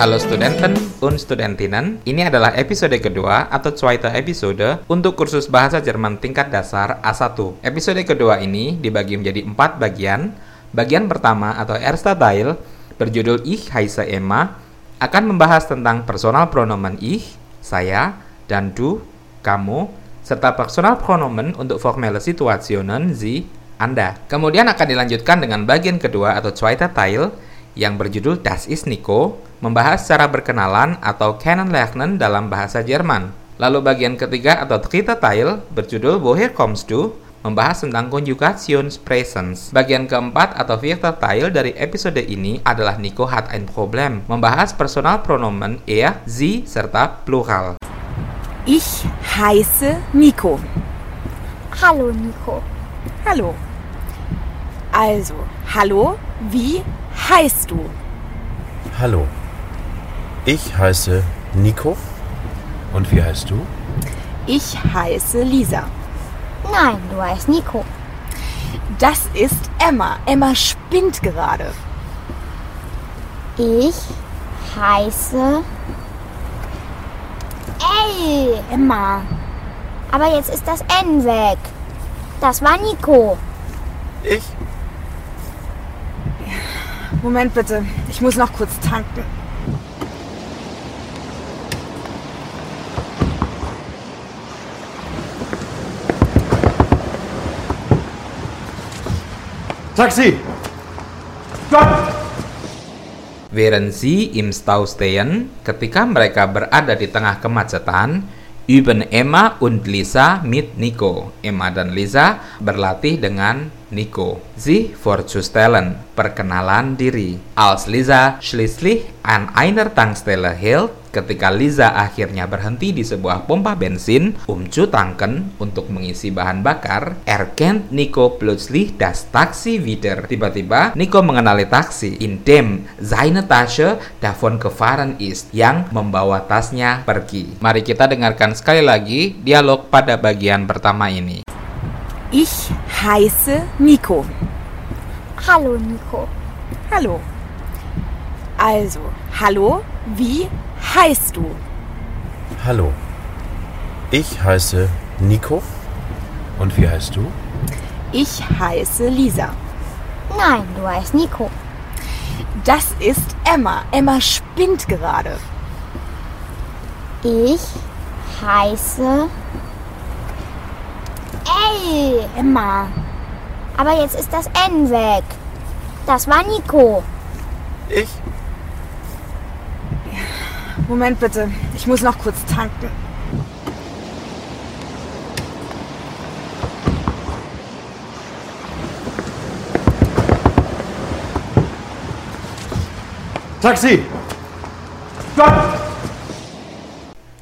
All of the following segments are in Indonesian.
Halo studenten und studentinnen, ini adalah episode kedua atau zweite episode untuk kursus bahasa Jerman tingkat dasar A1. Episode kedua ini dibagi menjadi empat bagian. Bagian pertama atau erster Teil berjudul Ich heiße Emma akan membahas tentang personal pronomen ich, saya, dan du, kamu, serta personal pronomen untuk formelle Situationen, sie, anda. Kemudian akan dilanjutkan dengan bagian kedua atau zweite Teil yang berjudul Das ist Nico, membahas cara berkenalan atau Kennenlernen dalam bahasa Jerman. Lalu bagian ketiga atau dritte Teil berjudul Woher kommst du? membahas tentang Konjugationspräsens. Bagian keempat atau vierte Teil dari episode ini adalah Nico hat ein Problem, membahas personal pronomen er, sie, serta plural. Ich heiße Nico. Hallo Nico. Hallo. Also, hallo, wie heißt du? Hallo. Ich heiße Nico. Und wie heißt du? Ich heiße Lisa. Nein, du heißt Nico. Das ist Emma. Emma spinnt gerade. Ich heiße Ey, Emma. aber jetzt ist das N weg. Das war Nico. Ich? Moment bitte. Ich muss noch kurz tanken. Taxi! Stopp! Während sie im Stau stehen, ketika mereka berada di tengah kemacetan, üben Emma und Lisa mit Nico. Emma dan Lisa berlatih dengan Nico. Sie vorzustellen, perkenalan diri. Als Lisa schließlich an einer Tankstelle hält, ketika Lisa akhirnya berhenti di sebuah pompa bensin, um zu tanken untuk mengisi bahan bakar, erkennt Nico plötzlich das Taxi wieder. Tiba-tiba, Nico mengenali taksi, indem seine Tasche davon gefahren ist, yang membawa tasnya pergi. Mari kita dengarkan sekali lagi dialog pada bagian pertama ini. Ich heiße Nico. Hallo Nico. Hallo. Also, hallo, wie heißt du? Hallo. Ich heiße Nico. Und wie heißt du? Ich heiße Lisa. Nein, du heißt Nico. Das ist Emma. Emma spinnt gerade. Ich heiße Ey, Emma. aber jetzt ist das N weg. Das war Nico. Ich? Moment bitte. Ich muss noch kurz tanken. Taxi!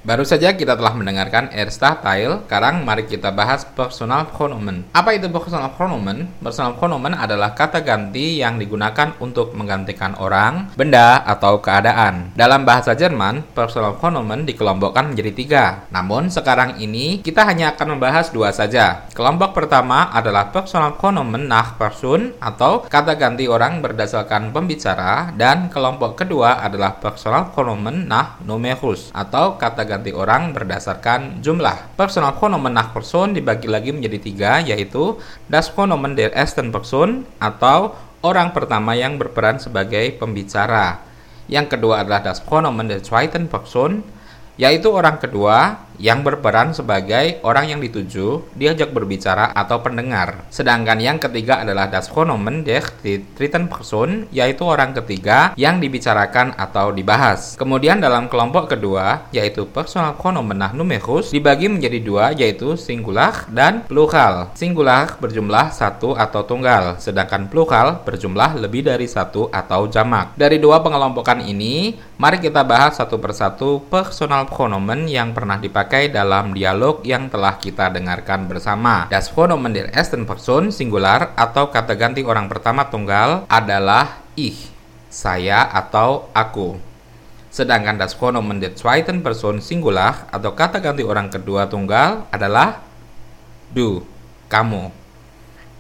Baru saja kita telah mendengarkan Teil, sekarang mari kita bahas personal pronomen. Apa itu personal pronomen? Personal pronomen adalah kata ganti yang digunakan untuk menggantikan orang, benda, atau keadaan. Dalam bahasa Jerman, personal pronomen dikelompokkan menjadi tiga. Namun, sekarang ini kita hanya akan membahas dua saja. Kelompok pertama adalah personal pronomen nach Person atau kata ganti orang berdasarkan pembicara dan kelompok kedua adalah personal pronomen nach Numerus atau kata ganti ganti orang berdasarkan jumlah. Personal pronomen nach Person dibagi lagi menjadi tiga, yaitu das Pronomen der ersten Person atau orang pertama yang berperan sebagai pembicara. Yang kedua adalah das Pronomen der zweiten Person, yaitu orang kedua yang berperan sebagai orang yang dituju, diajak berbicara atau pendengar. Sedangkan yang ketiga adalah das Pronomen der dritten Person, yaitu orang ketiga yang dibicarakan atau dibahas. Kemudian dalam kelompok kedua, yaitu personal pronomen numerus, dibagi menjadi dua, yaitu singular dan plural. Singular berjumlah satu atau tunggal, sedangkan plural berjumlah lebih dari satu atau jamak. Dari dua pengelompokan ini, mari kita bahas satu persatu personal pronomen yang pernah dipakai dipakai dalam dialog yang telah kita dengarkan bersama. Das Pronomen der ersten Person singular atau kata ganti orang pertama tunggal adalah ich, saya atau aku. Sedangkan das Pronomen der zweiten Person singular atau kata ganti orang kedua tunggal adalah du, kamu.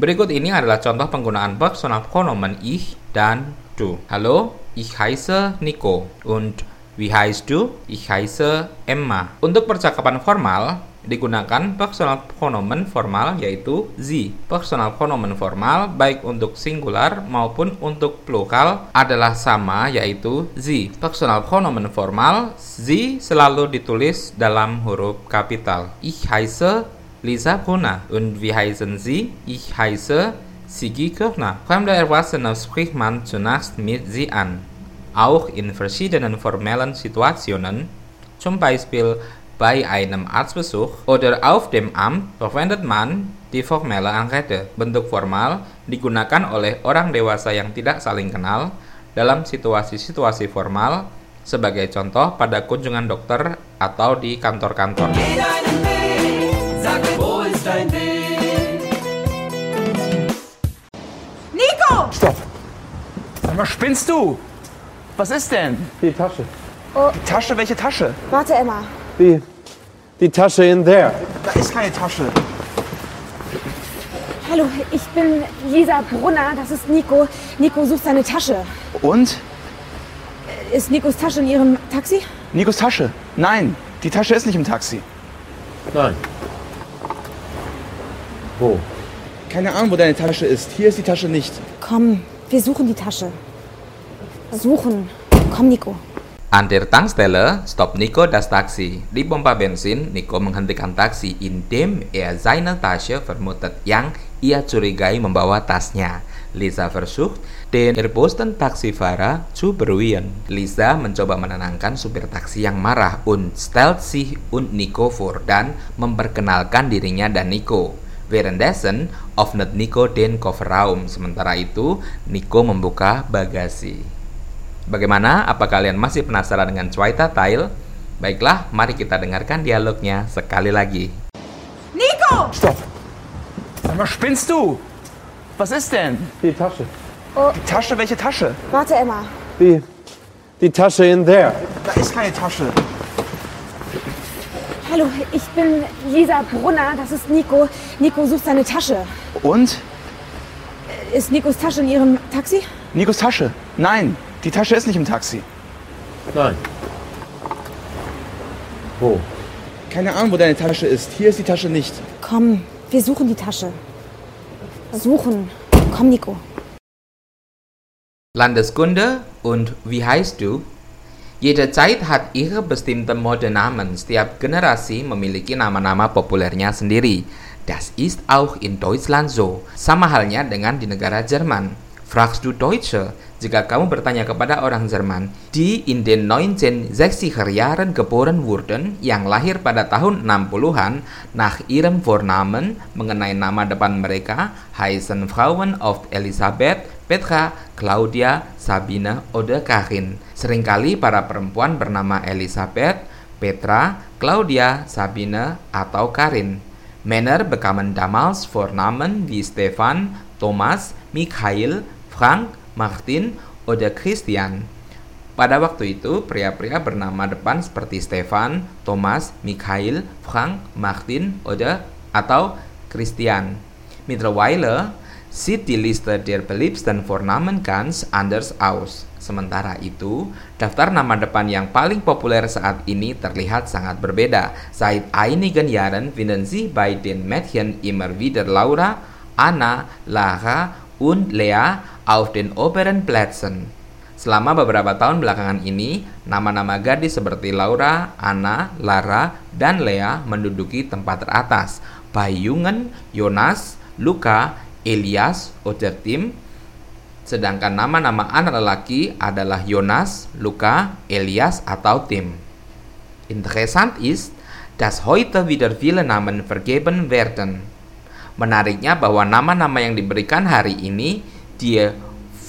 Berikut ini adalah contoh penggunaan personal pronomen ich dan du. Halo, Ich heiße Nico. Und wie heißt du? Ich heiße Emma. Untuk percakapan formal, digunakan personal pronomen formal yaitu sie. Personal pronomen formal baik untuk singular maupun untuk plural adalah sama yaitu sie. Personal pronomen formal sie selalu ditulis dalam huruf kapital. Ich heiße Lisa Brunner. Und wie heißen Sie? Ich heiße Sigi Kirchner. Fremde Erwachsene spricht man zunächst mit sie an. Auch in verschiedenen formellen Situationen, zum Beispiel bei einem Arztbesuch oder auf dem Amt, verwendet man die formelle Anrede. Bentuk formal digunakan oleh orang dewasa yang tidak saling kenal dalam situasi-situasi formal sebagai contoh pada kunjungan dokter atau di kantor-kantor. Nico! Stopp! Sag mal, spinnst du? Was ist denn? Die Tasche. Die Tasche? Welche Tasche? Warte, Emma. Die, die Tasche in there. Da ist keine Tasche. Hallo, ich bin Lisa Brunner. Das ist Nico. Nico sucht seine Tasche. Und? Ist Nikos Tasche in Ihrem Taxi? Nikos Tasche? Nein, die Tasche ist nicht im Taxi. Nein. Wo? Keine Ahnung, wo deine Tasche ist. Hier ist die Tasche nicht. Komm, wir suchen die Tasche. Suchen. Komm, Nico. An der Tankstelle stoppt Nico das Taxi. Di pompa bensin, Nico menghentikan taksi indem er seine Tasche vermutet yang ia curigai membawa tasnya. Lisa versucht, den erbosten Taxifahrer zu beruhigen. Lisa mencoba menenangkan supir taksi yang marah und stellt sich und Nico vor dan memperkenalkan dirinya dan Nico. Währenddessen öffnet Nico den Kofferraum. Sementara itu, Nico membuka bagasi. Bagaimana? Apa kalian masih penasaran dengan Zweiter Teil? Baiklah, mari kita dengarkan dialognya sekali lagi. Nico! Stopp! Sag mal, spinnst du? Was ist denn? Die Tasche. Die Tasche? Welche Tasche? Warte, Emma. Die, die Tasche in there. Da ist keine Tasche. Hallo, ich bin Lisa Brunner. Das ist Nico. Nico sucht seine Tasche. Und? Ist Nikos Tasche in Ihrem Taxi? Nikos Tasche? Nein, die Tasche ist nicht im Taxi. Nein. Wo? Keine Ahnung, wo deine Tasche ist. Hier ist die Tasche nicht. Komm, wir suchen die Tasche. Suchen. Komm, Nico. Landeskunde und wie heißt du? Jede Zeit hat ihre bestimmte Modenamen. Setiap generasi memiliki nama-nama populernya sendiri. Das ist auch in Deutschland so. Sama halnya dengan di negara Jerman. Fragst du Deutsche? Jika kamu bertanya kepada orang Jerman, die in den 1960er Jahren geboren wurden, yang lahir pada tahun 60-an, nach ihrem Vornamen, mengenai nama depan mereka, heißen Frauen oft Elisabeth, Petra, Claudia, Sabine, oder Karin. Seringkali para perempuan bernama Elisabeth, Petra, Claudia, Sabine, atau Karin. Männer bekamen damals Vornamen wie Stefan, Thomas, Michael, Frank, Martin, oder Christian. Pada waktu itu, pria-pria bernama depan seperti Stefan, Thomas, Michael, Frank, Martin, oder atau Christian. Mittlerweile sieht die Liste der beliebtesten Vornamen ganz anders aus. Sementara itu, daftar nama depan yang paling populer saat ini terlihat sangat berbeda. Seit einigen Jahren finden Sie bei den Mädchen immer wieder Laura, Anna, Lara, und Lea auf den oberen Plätzen. Selama beberapa tahun belakangan ini, nama-nama gadis seperti Laura, Anna, Lara, dan Lea menduduki tempat teratas. Bei Jungen, Jonas, Luca, Elias, oder Tim, sedangkan nama-nama anak lelaki adalah Jonas, Luca, Elias, atau Tim. Interessant ist, dass heute wieder viele Namen vergeben werden. Menariknya bahwa nama-nama yang diberikan hari ini dia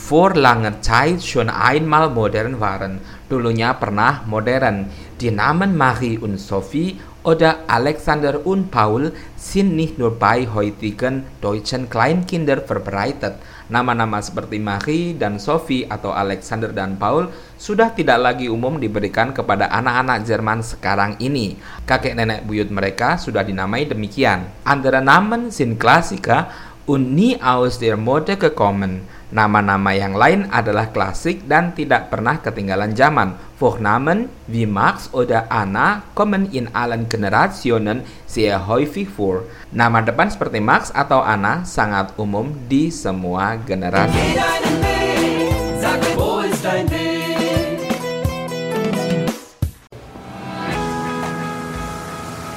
vor langer Zeit schon einmal modern waren. Dulunya pernah modern. Die Namen Marie und Sophie oder Alexander und Paul sind nicht nur bei heutigen deutschen Kleinkindern verbreitet. Nama-nama seperti Marie dan Sophie atau Alexander dan Paul sudah tidak lagi umum diberikan kepada anak-anak Jerman sekarang ini. Kakek nenek buyut mereka sudah dinamai demikian. Andere Namen sind Klassiker und nie aus der Mode gekommen. Nama-nama yang lain adalah klasik dan tidak pernah ketinggalan zaman. Vornamen wie Max oder Anna kommen in allen Generationen sehr häufig vor. Nama depan seperti Max atau Anna sangat umum di semua generasi.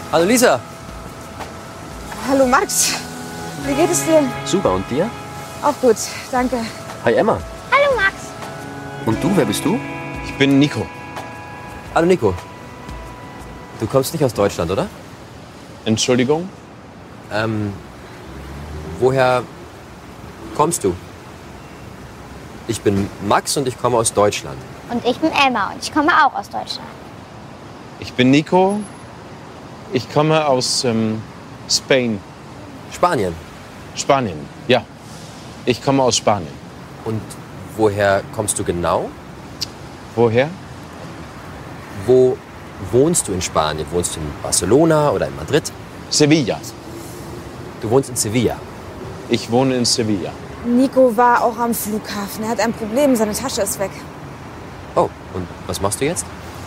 Hallo Lisa. Hallo Max. Wie geht es dir? Super, und dir? Auch gut, danke. Hi Emma. Hallo Max. Und du, wer bist du? Ich bin Nico. Hallo Nico. Du kommst nicht aus Deutschland, oder? Entschuldigung? Ähm, woher kommst du? Ich bin Max und ich komme aus Deutschland. Und ich bin Emma und ich komme auch aus Deutschland. Ich bin Nico. Ich komme aus ähm, Spain, Spanien. Spanien. Ja, ich komme aus Spanien. Und woher kommst du genau? Woher? Wo wohnst du in Spanien? Wohnst du in Barcelona oder in Madrid? Sevilla. Du wohnst in Sevilla. Ich wohne in Sevilla. Nico war auch am Flughafen. Er hat ein Problem, seine Tasche ist weg. Oh, und was machst du jetzt?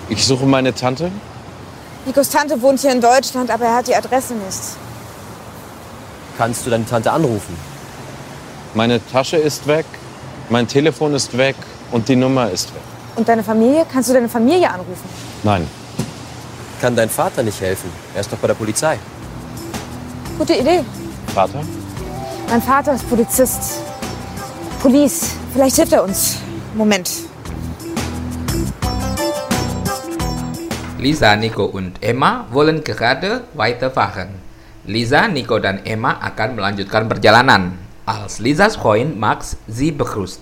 Ich suche meine Tante. Nikos Tante wohnt hier in Deutschland, aber er hat die Adresse nicht. Kannst du deine Tante anrufen? Meine Tasche ist weg, mein Telefon ist weg und die Nummer ist weg. Und deine Familie? Kannst du deine Familie anrufen? Nein. Kann dein Vater nicht helfen? Er ist doch bei der Polizei. Gute Idee. Vater? Mein Vater ist Polizist. Police. Vielleicht hilft er uns. Moment. Lisa, Nico, und Emma wollen gerade weiterfahren. Lisa, Nico, dan Emma akan melanjutkan perjalanan. Als Lisa's Freund Max sie begrüßt.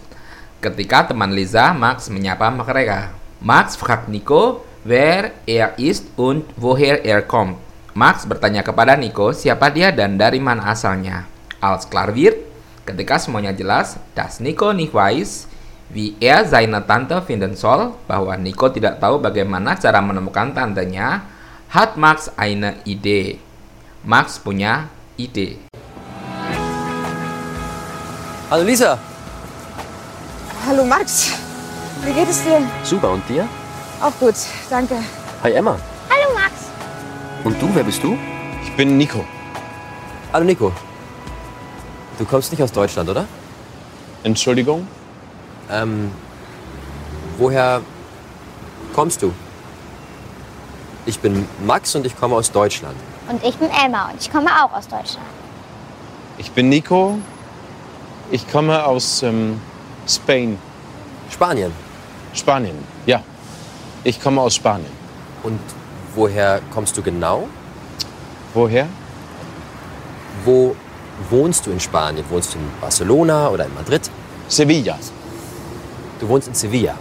Ketika teman Lisa, Max menyapa mereka. Max fragt Nico wer er ist und woher er kommt. Max bertanya kepada Nico siapa dia dan dari mana asalnya. Als klar wird, ketika semuanya jelas, das Nico nicht weiß, wie er seine Tante finden soll, bahwa Nico tidak tahu bagaimana cara menemukan tantenya, hat Max eine Idee. Max punya ide. Hallo Lisa. Hallo Max. Wie geht es dir? Super, und dir? Auch gut, danke. Hi Emma. Hallo Max. Und du, wer bist du? Ich bin Nico. Hallo Nico. Du kommst nicht aus Deutschland, oder? Entschuldigung? Ähm, woher kommst du? Ich bin Max und ich komme aus Deutschland. Und ich bin Emma und ich komme auch aus Deutschland. Ich bin Nico. Ich komme aus ähm, Spain, Spanien. Spanien. Ja, ich komme aus Spanien. Und woher kommst du genau? Woher? Wo wohnst du in Spanien? Wohnst du in Barcelona oder in Madrid? Sevilla. Du wohnst in Sevilla.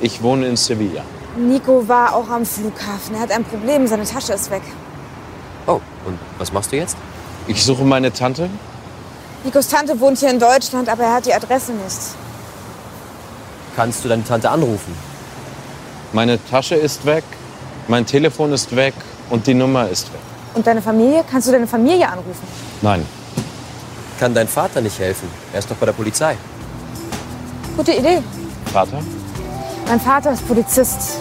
Ich wohne in Sevilla. Nico war auch am Flughafen. Er hat ein Problem, seine Tasche ist weg. Oh, und was machst du jetzt? Ich suche meine Tante. Nikos Tante wohnt hier in Deutschland, aber er hat die Adresse nicht. Kannst du deine Tante anrufen? Meine Tasche ist weg, mein Telefon ist weg und die Nummer ist weg. Und deine Familie? Kannst du deine Familie anrufen? Nein. Kann dein Vater nicht helfen? Er ist doch bei der Polizei. Gute Idee. Vater? Mein Vater ist Polizist.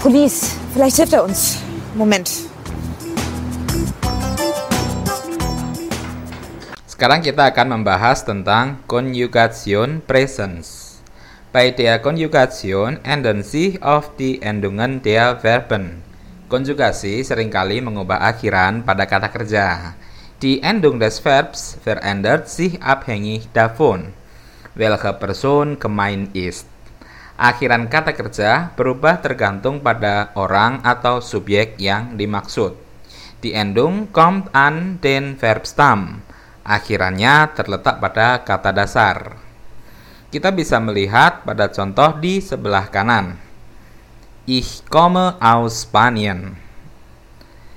Police. Vielleicht hilft er uns. Moment. Sekarang kita akan membahas tentang Konjugation Presens. Bei der Konjugation ändern sich oft die Endungen der Verben. Konjugasi sering kali mengubah akhiran pada kata kerja. Die Endung des Verbs verändert sich abhängig davon, welche Person gemeint ist. Akhiran kata kerja berubah tergantung pada orang atau subjek yang dimaksud. Die Endung kommt an den Verbstamm. Akhirannya terletak pada kata dasar. Kita bisa melihat pada contoh di sebelah kanan. Ich komme aus Spanien.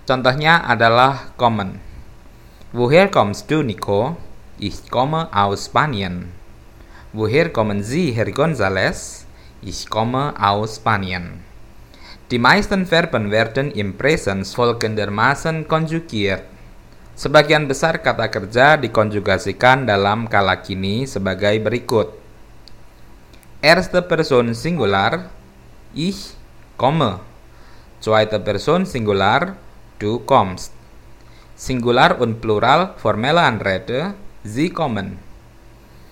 Contohnya adalah kommen. Woher kommst du, Nico? Ich komme aus Spanien. Woher kommen Sie, Herr González? Ich komme aus Spanien. Die meisten Verben werden im Präsens folgendermaßen konjugiert. Sebagian besar kata kerja dikonjugasikan dalam kala kini sebagai berikut. Erste Person Singular Ich komme. Zweite Person Singular Du kommst. Singular und Plural formelle Anrede Sie kommen.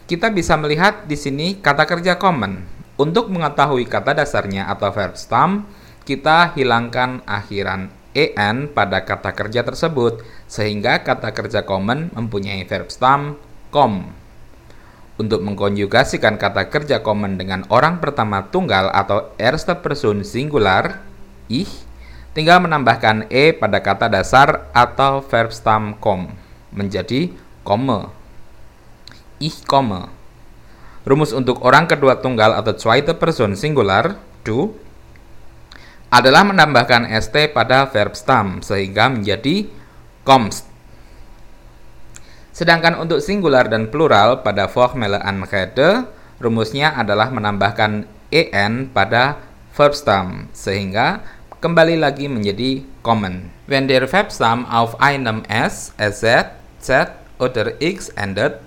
Kita bisa melihat di sini kata kerja kommen. Untuk mengetahui kata dasarnya atau verb stem, kita hilangkan akhiran en pada kata kerja tersebut sehingga kata kerja kommen mempunyai verb stem kom. Untuk mengkonjugasikan kata kerja kommen dengan orang pertama tunggal atau erste person singular, ich Tinggal menambahkan e pada kata dasar atau verb stem kom menjadi komme. Ich komme. Rumus untuk orang kedua tunggal atau zweite person singular du adalah menambahkan st pada verb stem sehingga menjadi kommst. Sedangkan untuk singular dan plural pada formelle Anrede, rumusnya adalah menambahkan en pada verb stem sehingga kembali lagi menjadi common. When der Verbstamm auf einem S, SZ, Z oder X endet,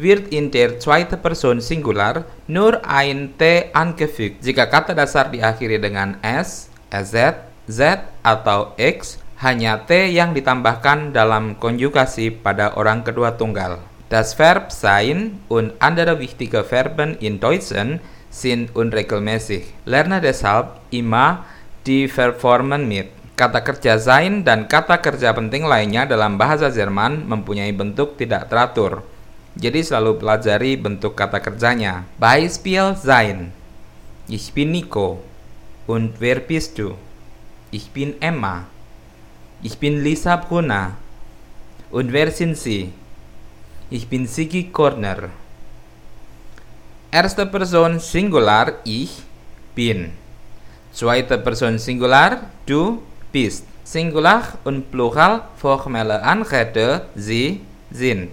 wird in der zweiten Person Singular nur ein T angefügt. Jika kata dasar diakhiri dengan S, SZ, Z atau X, hanya T yang ditambahkan dalam konjugasi pada orang kedua tunggal. Das Verb sein und andere wichtige Verben in Deutschen sind unregelmäßig. Lerne deshalb immer di Verformen mit. Kata kerja sein dan kata kerja penting lainnya dalam bahasa Jerman mempunyai bentuk tidak teratur. Jadi selalu pelajari bentuk kata kerjanya. Beispiel sein. Ich bin Nico. Und wer bist du? Ich bin Emma. Ich bin Lisa Brunner. Und wer sind Sie? Ich bin Sigi Corner. Erste Person Singular ich bin. Zweite Person Singular, du bist. Singular und Plural formelle Anrede, sie sind.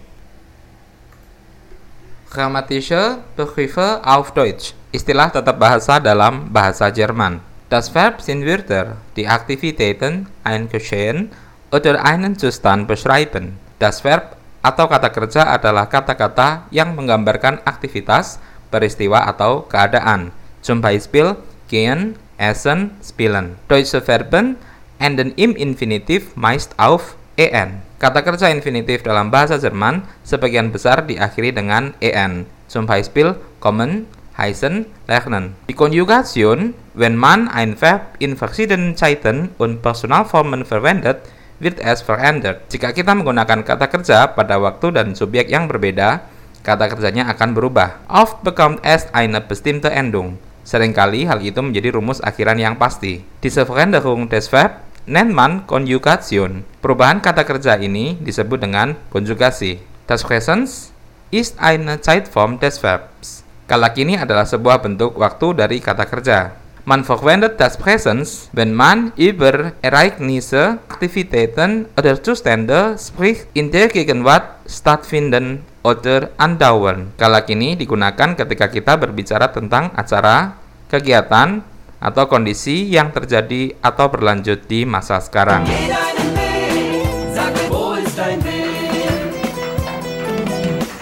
Grammatische Begriffe auf Deutsch. Istilah tetap bahasa dalam bahasa Jerman. Das Verb sind Wörter, die Aktivitäten, ein Geschehen oder einen Zustand beschreiben. Das Verb atau kata kerja adalah kata-kata yang menggambarkan aktivitas, peristiwa atau keadaan. Zum Beispiel gehen, essen, spielen. Deutsche Verben enden im Infinitiv meist auf en. Kata kerja infinitif dalam bahasa Jerman sebagian besar diakhiri dengan en. Zum Beispiel kommen, heißen, lernen. Die Konjugation, wenn man ein Verb in verschiedenen Zeiten und Personalformen verwendet, wird es verändert. Jika kita menggunakan kata kerja pada waktu dan subjek yang berbeda, kata kerjanya akan berubah. Oft bekommt es eine bestimmte Endung. Seringkali hal itu menjadi rumus akhiran yang pasti. Diese Veränderung des Verb nennt man Konjugation. Perubahan kata kerja ini disebut dengan konjugasi. Das Präsens ist eine Zeitform des Verbs. Kala kini adalah sebuah bentuk waktu dari kata kerja. Man verwendet das Präsens, wenn man über Ereignisse, Aktivitäten oder Zustände spricht, in der Gegenwart stattfinden oder andauern. Kala kini digunakan ketika kita berbicara tentang acara, kegiatan, atau kondisi yang terjadi atau berlanjut di masa sekarang.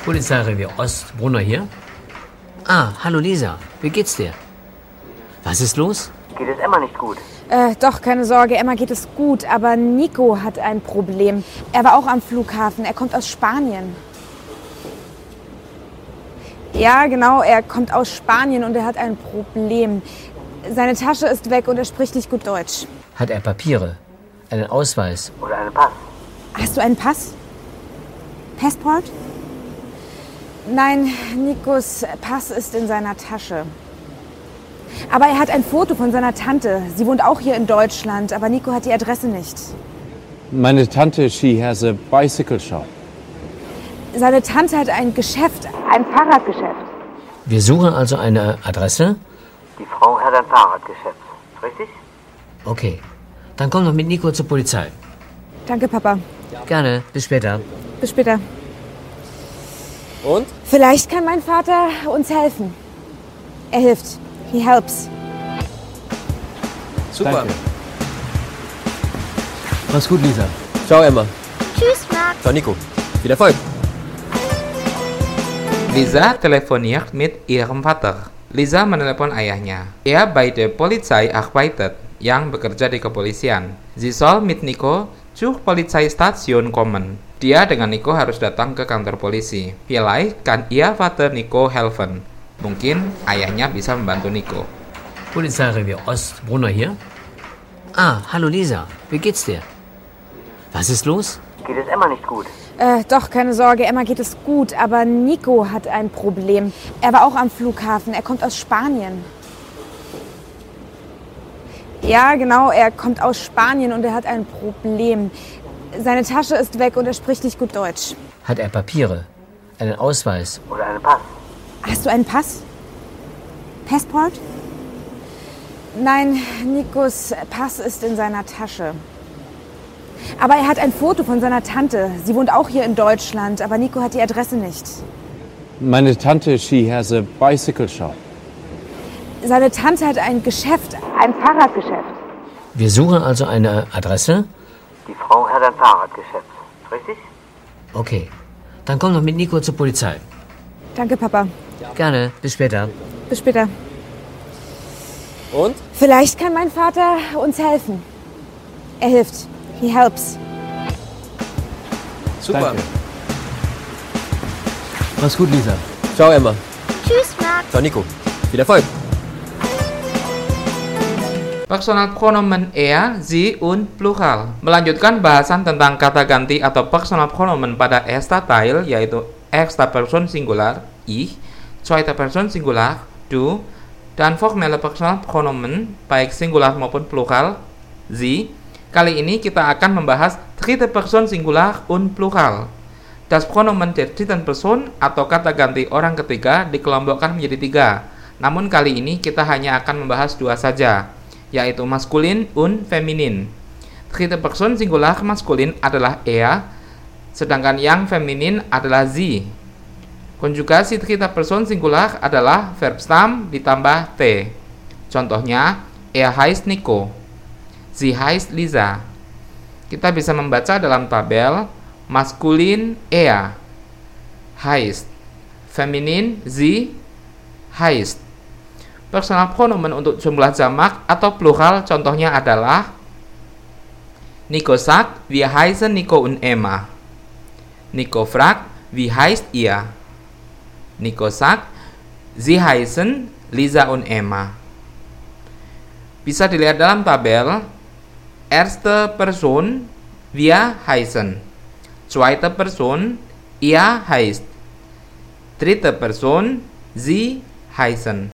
Polizeirevier Ost, Brunner hier. Ah, hallo Lisa, wie geht's dir? Was ist los? Geht es Emma nicht gut? Äh, doch, keine Sorge, Emma geht es gut, aber Nico hat ein Problem. Er war auch am Flughafen, er kommt aus Spanien. Ja, genau, er kommt aus Spanien und er hat ein Problem. Seine Tasche ist weg und er spricht nicht gut Deutsch. Hat er Papiere? Einen Ausweis? Oder einen Pass? Hast du einen Pass? Passport? Nein, Nikos Pass ist in seiner Tasche. Aber er hat ein Foto von seiner Tante. Sie wohnt auch hier in Deutschland, aber Nico hat die Adresse nicht. Meine Tante, she has a bicycle shop. Seine Tante hat ein Geschäft, ein Fahrradgeschäft. Wir suchen also eine Adresse? Die Frau hat ein Fahrradgeschäft. Richtig? Okay. Dann komm doch mit Nico zur Polizei. Danke, Papa. Gerne. Bis später. Bis später. Und? Vielleicht kann mein Vater uns helfen. Er hilft. He helps. Super. Danke. Mach's gut, Lisa. Ciao, Emma. Tschüss, Max. Ciao Nico. Viel Erfolg. Lisa telefoniert mit ihrem Vater. Lisa menelepon ayahnya. Er bei der Polizei arbeitet, yang bekerja di kepolisian. Sie soll mit Nico zur Polizeistation kommen. Dia dengan Nico harus datang ke kantor polisi. Vielleicht kann ihr Vater Nico helfen. Mungkin ayahnya bisa membantu Nico. Polizeirevier Ost, Brunner hier. Ah, hallo Lisa, wie geht's dir? Was ist los? Geht es Emma nicht gut? Äh, doch, keine Sorge, Emma geht es gut, aber Nico hat ein Problem. Er war auch am Flughafen, er kommt aus Spanien. Ja, genau, er kommt aus Spanien und er hat ein Problem. Seine Tasche ist weg und er spricht nicht gut Deutsch. Hat er Papiere? Einen Ausweis? Oder einen Pass? Hast du einen Pass? Passport? Nein, Nikos Pass ist in seiner Tasche. Aber er hat ein Foto von seiner Tante. Sie wohnt auch hier in Deutschland, aber Nico hat die Adresse nicht. Meine Tante, she has a bicycle shop. Seine Tante hat ein Geschäft, ein Fahrradgeschäft. Wir suchen also eine Adresse? Die Frau hat ein Fahrradgeschäft. Richtig? Okay. Dann komm doch mit Nico zur Polizei. Danke, Papa. Gerne. Bis später. Bis später. Und? Vielleicht kann mein Vater uns helfen. Er hilft. He helps. Super. Danke. Mach's gut, Lisa. Ciao Emma. Tschüss, Max. Ciao Nico. Viel Erfolg. Personal pronomen er, sie, und plural. Melanjutkan bahasan tentang kata ganti atau personal pronomen pada erster Teil yaitu erster Person Singular, ich, zweiter Person Singular, du, dan formelle personal pronomen baik singular maupun plural, sie. Kali ini kita akan membahas dritte Person Singular und plural. Das Pronomen der dritten Person atau kata ganti orang ketiga dikelompokkan menjadi tiga. Namun kali ini kita hanya akan membahas dua saja, yaitu maskulin und feminin. Dritte Person Singular maskulin adalah er, sedangkan yang feminin adalah sie. Konjugasi dritte Person Singular adalah verb stam ditambah t. Contohnya, er heißt Nico. Sie heißt Lisa. Kita bisa membaca dalam tabel maskulin er heißt, feminin sie heißt. Personal pronomen untuk jumlah jamak atau plural contohnya adalah Nico sagt, wir heißen Nico und Emma. Nico fragt, wie heißt ihr? Nico sagt, sie heißen Lisa und Emma. Bisa dilihat dalam tabel Erste Person wir heißen. Zweite Person ihr heißt. Dritte Person sie heißen.